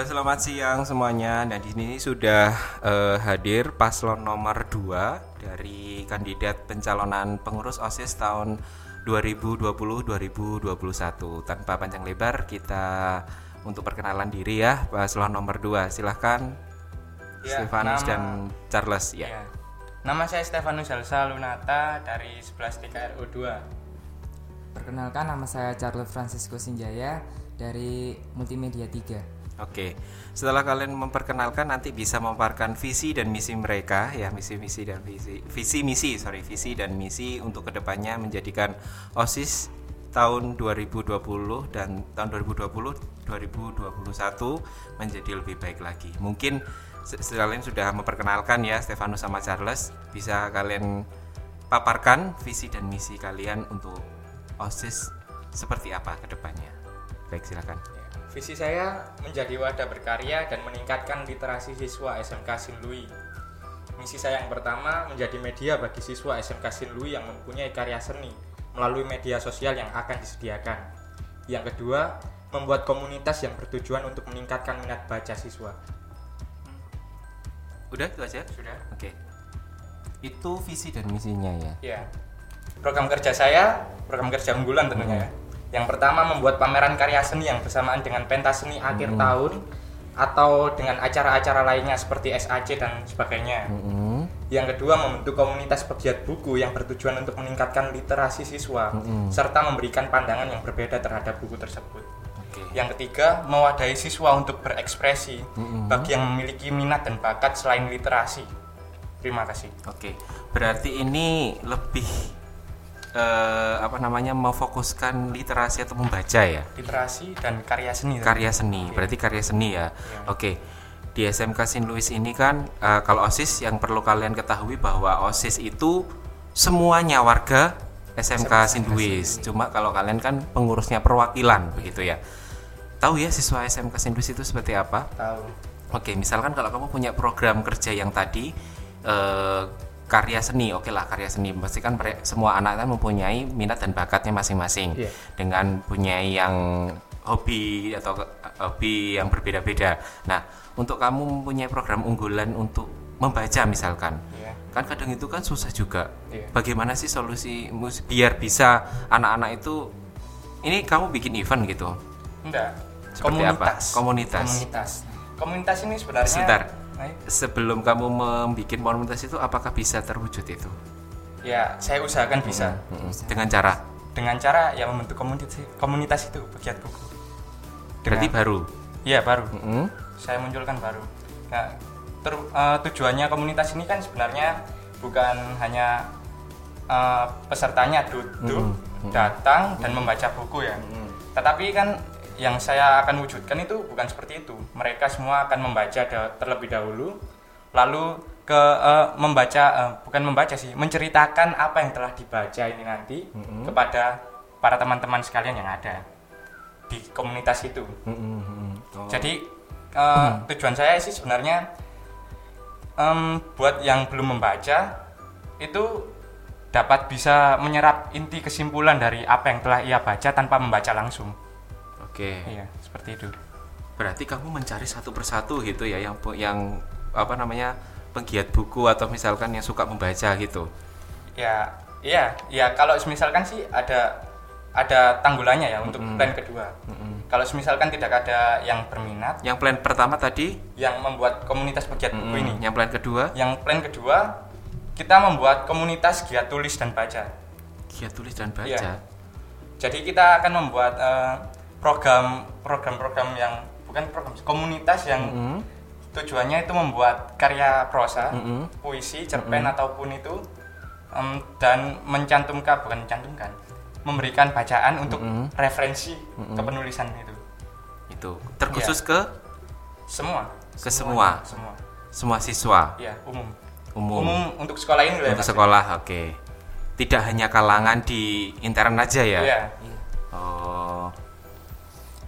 Halo selamat siang semuanya. Nah di sini sudah eh, hadir paslon nomor 2 dari kandidat pencalonan pengurus OSIS tahun 2020-2021. Tanpa panjang lebar kita untuk perkenalan diri ya paslon nomor 2. Silahkan Ya, Stefanus nama- dan Charles ya. Ya. Nama saya Stefanus Halsa Lunata dari 11 TKRO 2. Perkenalkan nama saya Charles Francisco Sinjaya dari Multimedia 3. Oke, setelah kalian memperkenalkan nanti bisa memaparkan visi dan misi mereka ya misi misi dan visi visi misi sorry visi dan misi untuk ke depannya menjadikan osis tahun 2020 dan tahun 2020 2021 menjadi lebih baik lagi. Mungkin se- sekalian sudah memperkenalkan ya Stefanus sama Charles bisa kalian paparkan visi dan misi kalian untuk osis seperti apa ke depannya. Baik silakan. Visi saya menjadi wadah berkarya dan meningkatkan literasi siswa SMK Sinlui. Misi saya yang pertama menjadi media bagi siswa SMK Sinlui yang mempunyai karya seni melalui media sosial yang akan disediakan. Yang kedua, membuat komunitas yang bertujuan untuk meningkatkan minat baca siswa. Udah itu aja? Sudah? Oke. Itu visi dan misinya ya. Ya. Program kerja saya, program kerja unggulan tentunya ya. Yang pertama membuat pameran karya seni yang bersamaan dengan pentas seni akhir tahun atau dengan acara-acara lainnya seperti SAC dan sebagainya. Mm-mm. Yang kedua membentuk komunitas pegiat buku yang bertujuan untuk meningkatkan literasi siswa serta memberikan pandangan yang berbeda terhadap buku tersebut. Yang ketiga, mewadahi siswa untuk berekspresi bagi yang memiliki minat dan bakat selain literasi. Terima kasih. Oke. Berarti ini lebih eh, apa namanya memfokuskan literasi atau membaca ya? Literasi dan karya seni. Karya seni. Berarti karya seni ya. Oke. Di SMK Sin Louis ini kan eh, kalau OSIS yang perlu kalian ketahui bahwa OSIS itu semuanya warga SMK Sin Louis. Cuma kalau kalian kan pengurusnya perwakilan begitu ya. Tahu ya siswa SMK Sin Louis itu seperti apa? Tahu. Oke, misalkan kalau kamu punya program kerja yang tadi eh, karya seni, oke lah karya seni. Pasti kan semua anak kan mempunyai minat dan bakatnya masing-masing. Iya. Dengan punya yang hobi atau ke- hobi yang berbeda-beda. Nah, untuk kamu mempunyai program unggulan untuk membaca misalkan, Iya. kan kadang itu kan susah juga. Iya. Bagaimana sih solusi biar bisa anak-anak itu ini kamu bikin event gitu? Enggak. Seperti apa? Komunitas. Komunitas. Komunitas ini sebenarnya Sebentar. Nah, Sebelum kamu membuat komunitas itu, apakah bisa terwujud itu? ya, saya usahakan bisa. Mm-mm. Dengan cara, Dengan cara ya membentuk komunitas komunitas itu pegiat buku. berarti Dengan- baru. Iya, baru. Mm-mm. Saya munculkan baru. Nah, ter- eh, tujuannya komunitas ini kan sebenarnya bukan hanya eh, pesertanya duduk, datang dan membaca buku ya. Tetapi kan yang saya akan wujudkan itu bukan seperti itu. Mereka semua akan membaca da- terlebih dahulu, lalu ke eh, membaca eh, bukan membaca sih, menceritakan apa yang telah dibaca ini nanti kepada para teman-teman sekalian yang ada di komunitas itu. Mm-mm, mm-mm. Oh. Jadi eh, tujuan saya sih sebenarnya em, buat yang belum membaca itu dapat bisa menyerap inti kesimpulan dari apa yang telah ia baca tanpa membaca langsung. Oke, Iya, seperti itu. berarti kamu mencari satu persatu gitu ya, yang yang apa namanya penggiat buku atau misalkan yang suka membaca gitu. Ya, iya, ya kalau misalkan sih ada ada tanggulannya ya untuk plan kedua. Kalau misalkan tidak ada yang berminat Yang plan pertama tadi, yang membuat komunitas pegiat buku mm, ini. yang plan kedua, Yang plan kedua kita membuat komunitas giat tulis dan baca. giat tulis dan baca. Iya. Jadi kita akan membuat eh, program program-program yang bukan program komunitas yang Mm-mm. tujuannya itu membuat karya prosa, Mm-mm. puisi, cerpen ataupun itu em, dan mencantumkan bukan mencantumkan, memberikan bacaan untuk Mm-mm. referensi kepenulisan itu. Itu terkhusus ke Semua. Ke semua. Semua. semua siswa Iya, umum. umum. Umum untuk sekolah ini ya, Untuk sekolah, oke. Tidak hanya kalangan di intern aja ya. Iya.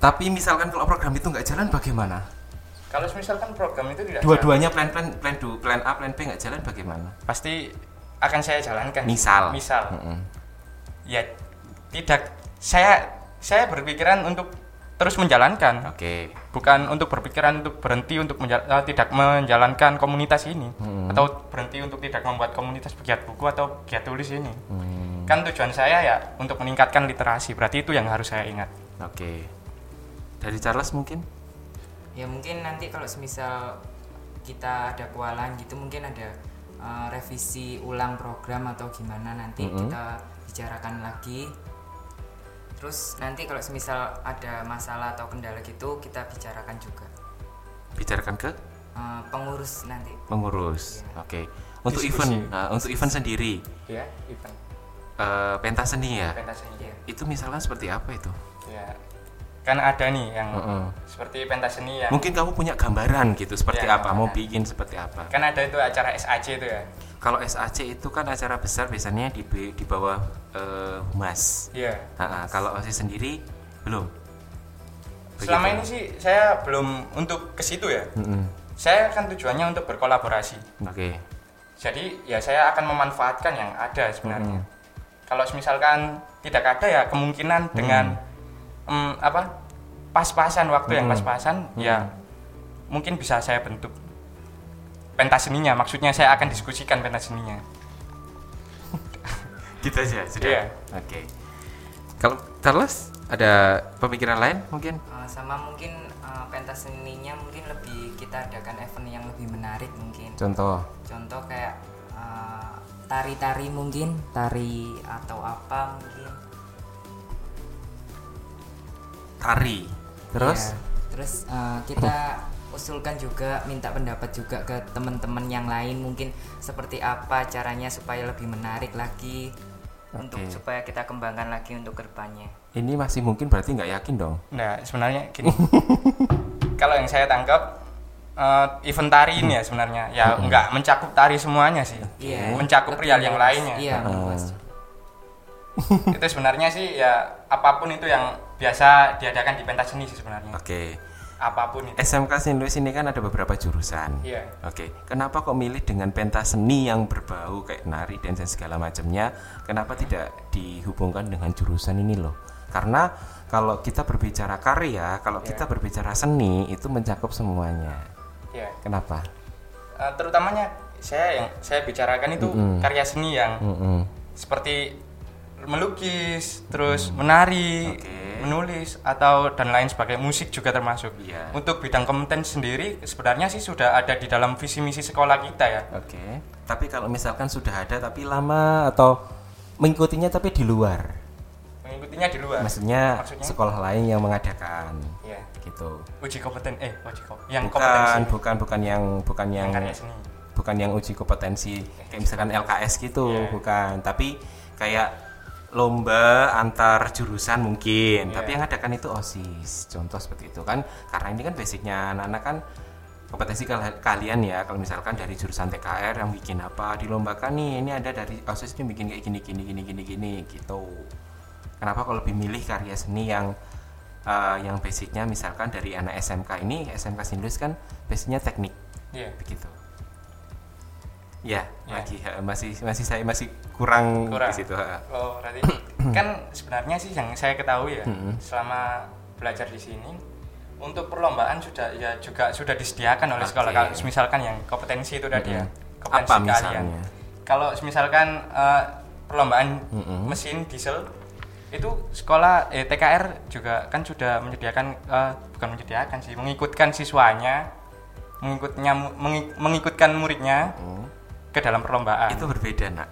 Tapi misalkan kalau program itu nggak jalan bagaimana? Kalau misalkan program itu tidak Dua-duanya plan plan plan du, plan A, plan B nggak jalan bagaimana? pasti akan saya jalankan. Misal. Misal. Mm-mm. ya tidak saya saya berpikiran untuk terus menjalankan Oke. bukan untuk berpikiran untuk berhenti untuk menja- eh, tidak menjalankan komunitas ini Hmm. atau berhenti untuk tidak membuat komunitas pegiat buku atau pegiat tulis ini Hmm. kan tujuan saya ya untuk meningkatkan literasi berarti itu yang harus saya ingat Oke. Dari Charles mungkin? ya mungkin nanti kalau semisal kita ada kewalahan gitu mungkin ada uh, revisi ulang program atau gimana nanti kita bicarakan lagi terus nanti kalau semisal ada masalah atau kendala gitu kita bicarakan juga Bicarakan ke Uh, pengurus nanti pengurus. Oke. Untuk Diskusi. event, nah, untuk event sendiri, ya event eh, pentas seni ya. pentas seni ya Itu misalkan seperti apa itu? ya kan ada nih yang Heeh. seperti pentas seni ya Mungkin kamu punya gambaran gitu seperti Ya, apa, mau gambaran. bikin seperti apa. kan ada itu acara SAC itu ya Kalau SAC itu kan acara besar biasanya di di bawah eh, humas. iya Nah, kalau OSIS sendiri belum. selama Begitu. ini sih saya belum untuk ke situ ya Mm-mm. saya kan tujuannya untuk berkolaborasi Oke. jadi ya saya akan memanfaatkan yang ada sebenarnya kalau misalkan tidak ada ya kemungkinan dengan em, apa pas-pasan waktu yang pas-pasan ya mungkin bisa saya bentuk pentas seninya maksudnya saya akan diskusikan pentas seninya Gitu aja sudah. Iya. Oke. Kalau Charles ada pemikiran lain mungkin? Uh, sama mungkin uh, pentas seninya mungkin lebih kita adakan event yang lebih menarik mungkin Contoh. contoh kayak uh, tari-tari mungkin tari atau apa mungkin Tari. Terus? Iya. terus uh, kita usulkan juga minta pendapat juga ke teman-teman yang lain mungkin seperti apa caranya supaya lebih menarik lagi untuk Oke. supaya kita kembangkan lagi untuk ke depannya Ini masih mungkin berarti nggak yakin dong? nah sebenarnya gini kalau yang saya tangkap eh, event tari ini ya sebenarnya ya nggak mencakup tari semuanya sih Iya. mencakup Lebih real yang lainnya iya luas. itu sebenarnya sih ya apa pun itu yang biasa diadakan di pentas seni sih sebenarnya Oke. apa pun itu SMK Sinlus ini kan ada beberapa jurusan. Iya. Oke. Kenapa kok milih dengan pentas seni yang berbau kayak nari dan segala macamnya? Kenapa tidak dihubungkan dengan jurusan ini loh? Karena kalau kita berbicara karya, kalau kita berbicara seni itu mencakup semuanya. ya Kenapa? Eh, terutamanya saya yang saya bicarakan itu Mm-mm. karya seni yang Mm-mm. seperti melukis terus menari Oke. menulis atau dan lain sebagainya musik juga termasuk Iya. untuk bidang kompeten sendiri sebenarnya sih sudah ada di dalam visi misi sekolah kita ya Oke. Tapi kalau misalkan sudah ada tapi lama atau mengikutinya tapi di luar, mengikutinya di luar maksudnya, Maksudnya? sekolah lain yang mengadakan, ya gitu. uji kompeten eh uji kom yang bukan, kompetensi bukan, bukan yang, bukan yang, yang seni bukan yang uji kompetensi kayak misalkan LKS gitu, Iya. bukan. Tapi kayak lomba antar jurusan mungkin, Iya. tapi yang adakan itu osis. Contoh seperti itu kan, karena ini kan basicnya anak-anak kan kompetensi kal- kalian ya. Kalau misalkan dari jurusan TKR yang bikin apa dilombakan nih ini ada dari osis yang bikin kayak gini gini gini gini gini gitu. Kenapa kalau lebih milih karya seni yang eh, yang basicnya misalkan dari anak SMK ini SMK Sindus kan basicnya teknik. Iya. Begitu ya Ya. lagi ha, masih masih saya masih kurang, Kurang. di situ ha. oh berarti kan sebenarnya sih yang saya ketahui ya Mm-mm. selama belajar di sini untuk perlombaan sudah ya juga sudah disediakan oleh sekolah Oke. kalau misalkan yang kompetensi itu tadi ya Mm-mm. kompetensi Apa kalian misalnya? kalau misalkan eh, perlombaan Mm-mm. mesin diesel itu sekolah eh, TKR juga kan sudah menyediakan eh, bukan menyediakan sih mengikutkan siswanya mengikutnya mengi- mengikutkan muridnya Hmm. Ke dalam perlombaan itu berbeda nak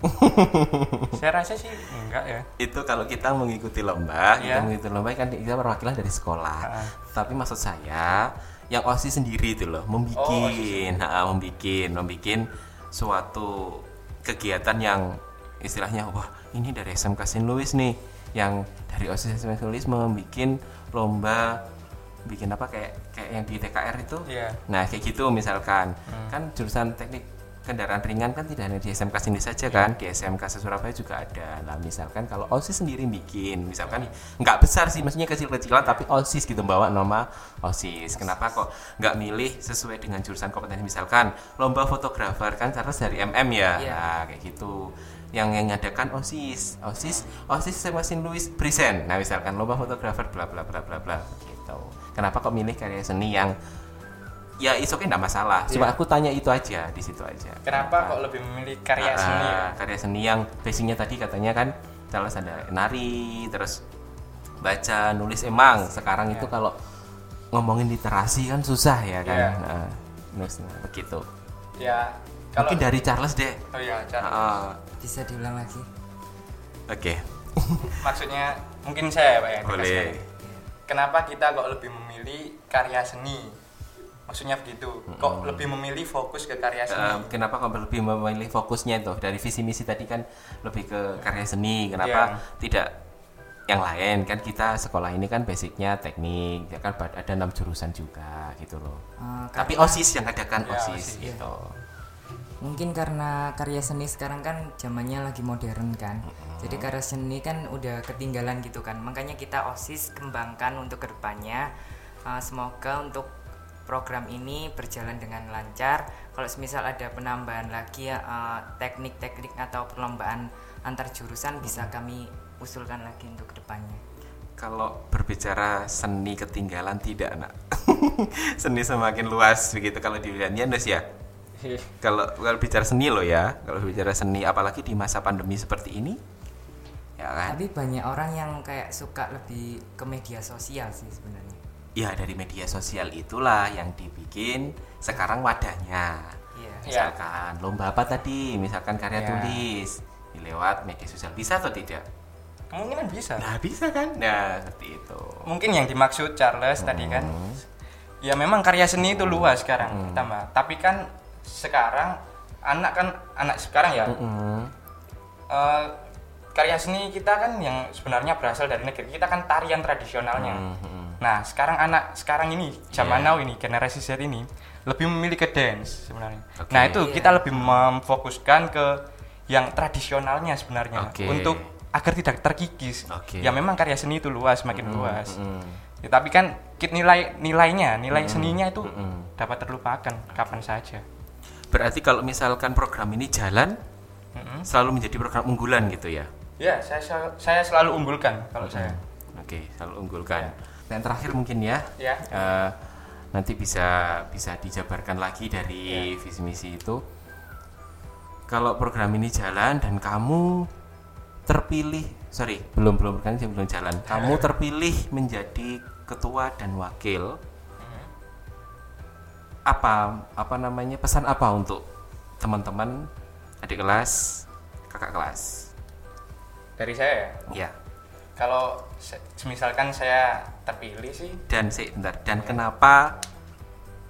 saya rasa sih enggak ya itu kalau kita mengikuti lomba kita Iya. mengikuti lomba kan kita perwakilan dari sekolah Ha. tapi maksud saya yang osis sendiri itu loh membikin Oh, ha, membikin membikin suatu kegiatan yang istilahnya wah ini dari SMK St. Louis nih yang dari osis SMK St. Louis membikin lomba bikin apa kayak kayak yang di TKR itu Iya. nah kayak gitu misalkan kan jurusan teknik kendaraan ringan kan tidak hanya di SMK sini saja kan? Di SMK Surabaya juga ada. Lah misalkan kalau OSIS sendiri bikin misalkan nggak besar sih maksudnya kecil-kecilan tapi OSIS gitu bawa nama OSIS. Kenapa kok nggak milih sesuai dengan jurusan kompetensi? Misalkan lomba fotografer kan harus dari MM ya? Iya. nah kayak gitu. Yang yang ngadakan osis osis osis sama Sin Louis present. Nah misalkan lomba fotografer bla bla bla bla bla gitu. Kenapa kok milih karya seni yang ya is oke nggak masalah cuma Iya. aku tanya itu aja di situ aja Kenapa kok lebih memilih karya Ah, seni? ya? karya seni yang basicnya tadi katanya kan Charles ada nari terus baca nulis emang sekarang itu Ya. kalau ngomongin literasi kan susah ya kan Ya. Nah, nulis nah, begitu Ya, kalau mungkin dari Charles deh Oh iya, Car. Ah, bisa diulang lagi oke maksudnya mungkin saya ya, Pak ya. boleh. Kenapa kita kok lebih memilih karya seni? Maksudnya begitu. Kok lebih memilih fokus ke karya seni? Eh, kenapa kamu lebih memilih fokusnya itu dari visi misi tadi kan lebih ke karya seni kenapa tidak yang lain kan kita sekolah ini kan basicnya teknik ya kan ada enam jurusan juga gitu loh Eh, tapi osis yang adakan Ya, osis OSIS, gitu Mungkin karena karya seni sekarang kan zamannya lagi modern kan. Jadi karya seni kan udah ketinggalan gitu kan. Makanya kita OSIS kembangkan untuk ke depannya. Uh, semoga untuk program ini berjalan dengan lancar. Kalau semisal ada penambahan lagi ya, uh, teknik-teknik atau perlombaan antar jurusan bisa kami usulkan lagi untuk ke depannya. Kalau berbicara seni ketinggalan tidak nak seni semakin luas begitu kalau di Nus ya kalau kalau bicara seni loh ya kalau bicara seni apalagi di masa pandemi seperti ini ya kan Tapi banyak orang yang kayak suka lebih ke media sosial sih sebenarnya. Ya dari media sosial itulah yang dibikin sekarang wadahnya Iya. misalkan lomba apa tadi misalkan karya Ya. tulis lewat media sosial bisa atau tidak Kemungkinan bisa. nah bisa kan nah seperti itu Mungkin yang dimaksud Charles tadi kan. Hmm. Ya memang karya seni itu luas sekarang pertama. Tapi kan sekarang anak kan anak sekarang ya Mm. eh, karya seni kita kan yang sebenarnya berasal dari negeri kita kan tarian tradisionalnya. Hmm, Nah sekarang anak sekarang ini zaman Iya. now ini generasi Z ini lebih memilih ke dance sebenarnya. Oke. Nah itu Iya. kita lebih memfokuskan ke yang tradisionalnya sebenarnya Oke. untuk agar tidak terkikis. Oke. Ya memang karya seni itu luas makin luas. mm. Ya, tapi kan kit nilai nilainya nilai seninya itu mm. dapat terlupakan kapan saja. berarti kalau misalkan program ini jalan Mm-mm. selalu menjadi program unggulan gitu ya Ya saya saya selalu unggulkan kalau saya. Oke, selalu unggulkan. Dan terakhir mungkin ya, Ya. eh, nanti bisa bisa dijabarkan lagi dari visi misi itu. Kalau program ini jalan dan kamu terpilih, sorry, belum belum kan belum jalan. Kamu terpilih menjadi ketua dan wakil. Apa apa namanya pesan apa untuk teman-teman adik kelas, kakak kelas? Dari saya ya. Ya. Kalau se- misalkan saya terpilih sih. Dan si bentar. Dan kenapa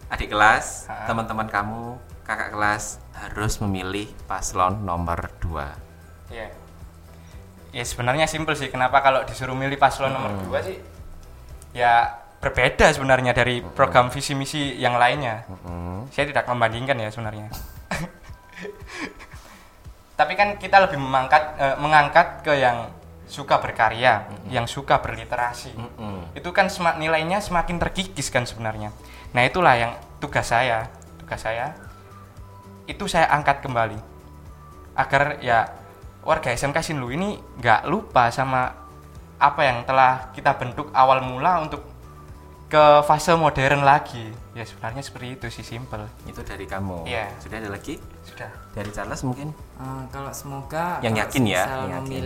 adik kelas teman-teman kamu kakak kelas harus memilih paslon nomor 2 ya ya sebenarnya simpel sih. Kenapa kalau disuruh milih paslon nomor Hmm. dua sih? Ya berbeda sebenarnya dari program visi misi yang lainnya. Hmm. saya tidak membandingkan ya sebenarnya. Tapi kan kita lebih mengangkat eh, mengangkat ke yang suka berkarya yang suka berliterasi. Mm-mm. itu kan semak nilainya semakin terkikis kan sebenarnya. Nah itulah yang tugas saya tugas saya itu saya angkat kembali. Agar ya warga SMK Sinlu ini nggak lupa sama apa yang telah kita bentuk awal mula untuk ke fase modern lagi. Ya sebenarnya seperti itu sih simple itu dari kamu. Iya. sudah ada lagi? Sudah. Dari Charles mungkin? Eh, kalau semoga Yang kalau yakin ya, yang yakin.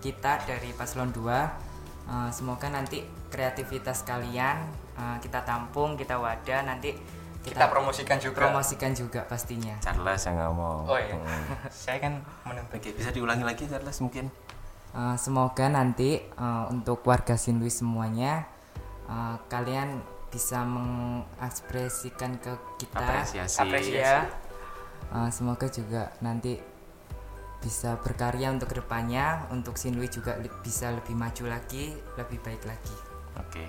Kita dari paslon 2 eh, semoga nanti kreativitas kalian eh, kita tampung kita wadah nanti kita promosikan juga. promosikan juga pastinya. Charles yang ngomong. Oh iya. Hmm. saya kan menuntut oke bisa diulangi lagi Charles mungkin? Eh, semoga nanti eh, untuk warga Sinlui semuanya eh, kalian bisa mengekspresikan ke kita. Apresiasi. Apresiasi. Eh, semoga juga nanti bisa berkarya untuk ke depannya untuk Sinlui juga li- bisa lebih maju lagi lebih baik lagi. Oke.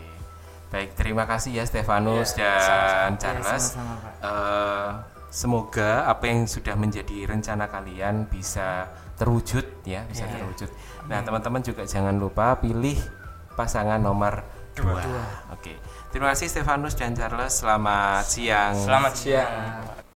Baik terima kasih ya Stefanus Iya, dan Ya, Charles. sama-sama, Pak. Eh, semoga apa yang sudah menjadi rencana kalian bisa terwujud ya bisa Iya. terwujud. Nah teman-teman juga jangan lupa pilih pasangan nomor dua, Dua. oke. Terima kasih Stefanus dan Charles. Selamat siang. Selamat siang